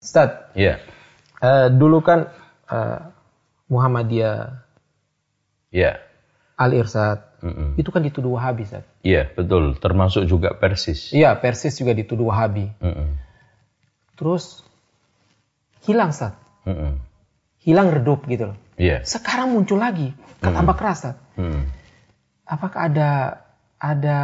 Ustaz, Iya. eh, dulu kan eh, Muhammadiyah, Iya. Al Irsad, Mm-mm. itu kan dituduh Wahabi, Ustaz. Iya, betul. Termasuk juga Persis. Iya, Persis juga dituduh Wahabi. Mm-mm. Terus hilang, Ustaz. Mm-mm. Hilang redup gitu loh. Iya. Sekarang muncul lagi, kan tambah keras, Ustaz. Mm. Apakah ada ada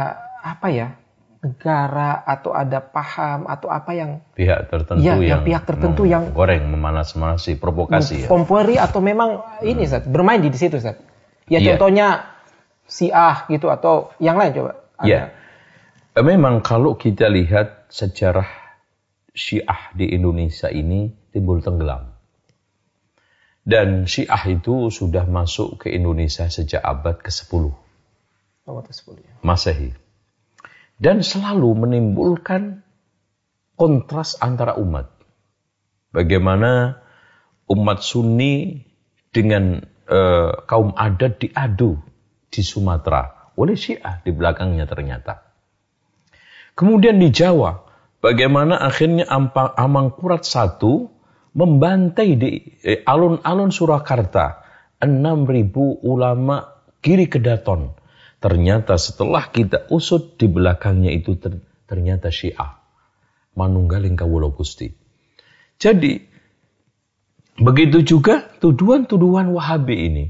apa ya? Negara atau ada paham atau apa yang Pihak tertentu Iya, yang yang, pihak tertentu yang- goreng, memanas-manasi, provokasi ya. kompori atau memang ini Ustaz, bermain di situ Ustaz. Ya Iya. contohnya Syiah gitu atau yang lain coba. Ya. Memang kalau kita lihat sejarah Syiah di Indonesia ini timbul tenggelam. Dan Syiah itu sudah masuk ke Indonesia sejak abad ke-10 Nomor 10 ya. Masehi. Dan selalu menimbulkan kontras antara umat. Bagaimana umat Sunni dengan eh, kaum adat diadu di Sumatera oleh Syiah di belakangnya ternyata. Kemudian di Jawa, bagaimana akhirnya Amangkurat satu membantai di eh, alun-alun Surakarta 6.000 ulama kiri kedaton. Ternyata setelah kita usut di belakangnya itu ter- ternyata Syiah. Manunggaling Kawulo Gusti. Jadi, begitu juga tuduhan-tuduhan Wahabi ini.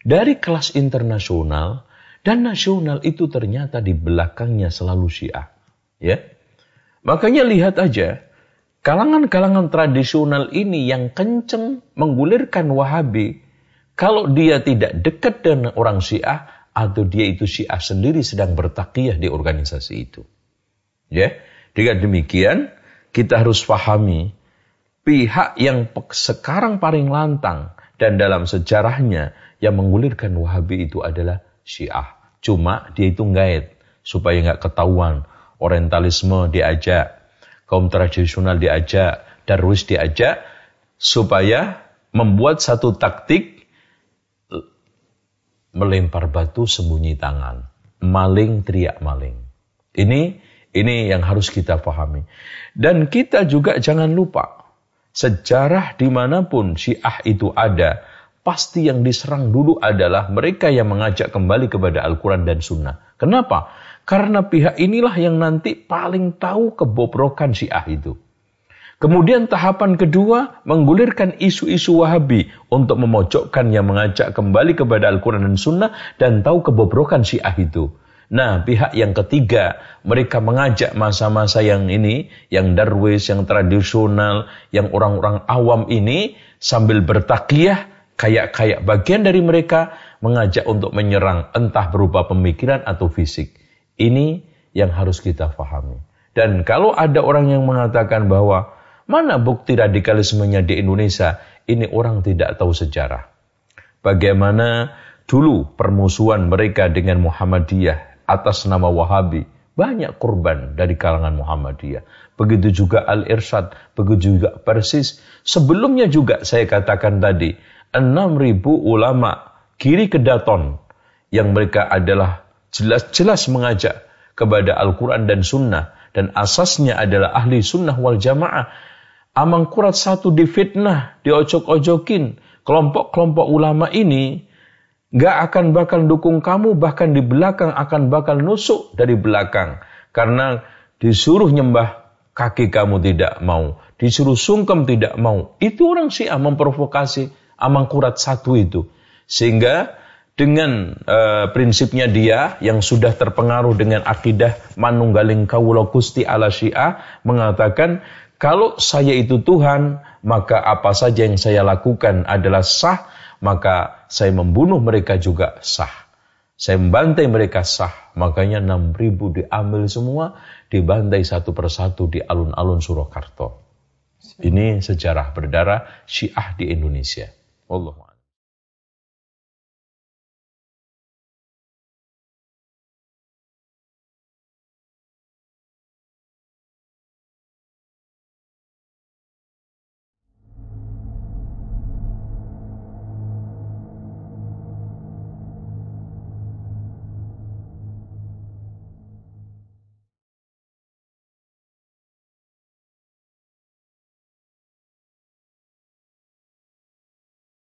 Dari kelas internasional dan nasional itu ternyata di belakangnya selalu Syiah. Ya. Makanya lihat aja, kalangan-kalangan tradisional ini yang kenceng menggulirkan Wahabi, kalau dia tidak dekat dengan orang Syiah, atau dia itu Syiah sendiri sedang bertakiyah di organisasi itu. Ya, dengan demikian kita harus pahami pihak yang sekarang paling lantang dan dalam sejarahnya yang menggulirkan Wahabi itu adalah Syiah. Cuma dia itu ngait supaya nggak ketahuan. Orientalisme diajak, kaum tradisional diajak, Darwis diajak supaya membuat satu taktik melempar batu sembunyi tangan, maling teriak maling. Ini ini yang harus kita pahami. Dan kita juga jangan lupa sejarah di mana pun Syiah itu ada, pasti yang diserang dulu adalah mereka yang mengajak kembali kepada Al-Quran dan Sunnah. Kenapa? Karena pihak inilah yang nanti paling tahu kebobrokan Syiah itu. Kemudian tahapan kedua menggulirkan isu-isu Wahabi untuk memojokkan yang mengajak kembali kepada Al-Quran dan Sunnah dan tahu kebobrokan Syiah itu. Nah, pihak yang ketiga, mereka mengajak masa-masa yang ini, yang darwis, yang tradisional, yang orang-orang awam ini, sambil bertakiyah, kayak-kayak bagian dari mereka, mengajak untuk menyerang, entah berupa pemikiran atau fisik. Ini yang harus kita pahami. Dan kalau ada orang yang mengatakan bahwa, mana bukti radikalismenya di Indonesia, ini orang tidak tahu sejarah. Bagaimana dulu permusuhan mereka dengan Muhammadiyah atas nama Wahabi. Banyak korban dari kalangan Muhammadiyah. Begitu juga Al-Irsyad, begitu juga Persis. Sebelumnya juga saya katakan tadi, 6.000 ulama kiri kedaton yang mereka adalah jelas-jelas mengajak kepada Al-Quran dan Sunnah. Dan asasnya adalah ahli sunnah wal jamaah. Amangkurat satu difitnah, diocok-ojokin. Kelompok-kelompok ulama ini nggak akan bakal dukung kamu, bahkan di belakang akan bakal nusuk dari belakang. Karena disuruh nyembah kaki kamu tidak mau, disuruh sungkem tidak mau. Itu orang Syiah memprovokasi Amangkurat satu itu. Sehingga dengan eh, prinsipnya dia yang sudah terpengaruh dengan akidah manunggaling kawula Gusti ala Syiah mengatakan kalau saya itu Tuhan, maka apa saja yang saya lakukan adalah sah, maka saya membunuh mereka juga sah. Saya membantai mereka sah. Makanya 6.000 diambil semua, dibantai satu persatu di alun-alun Surakarta. Ini sejarah berdarah Syiah di Indonesia. Allah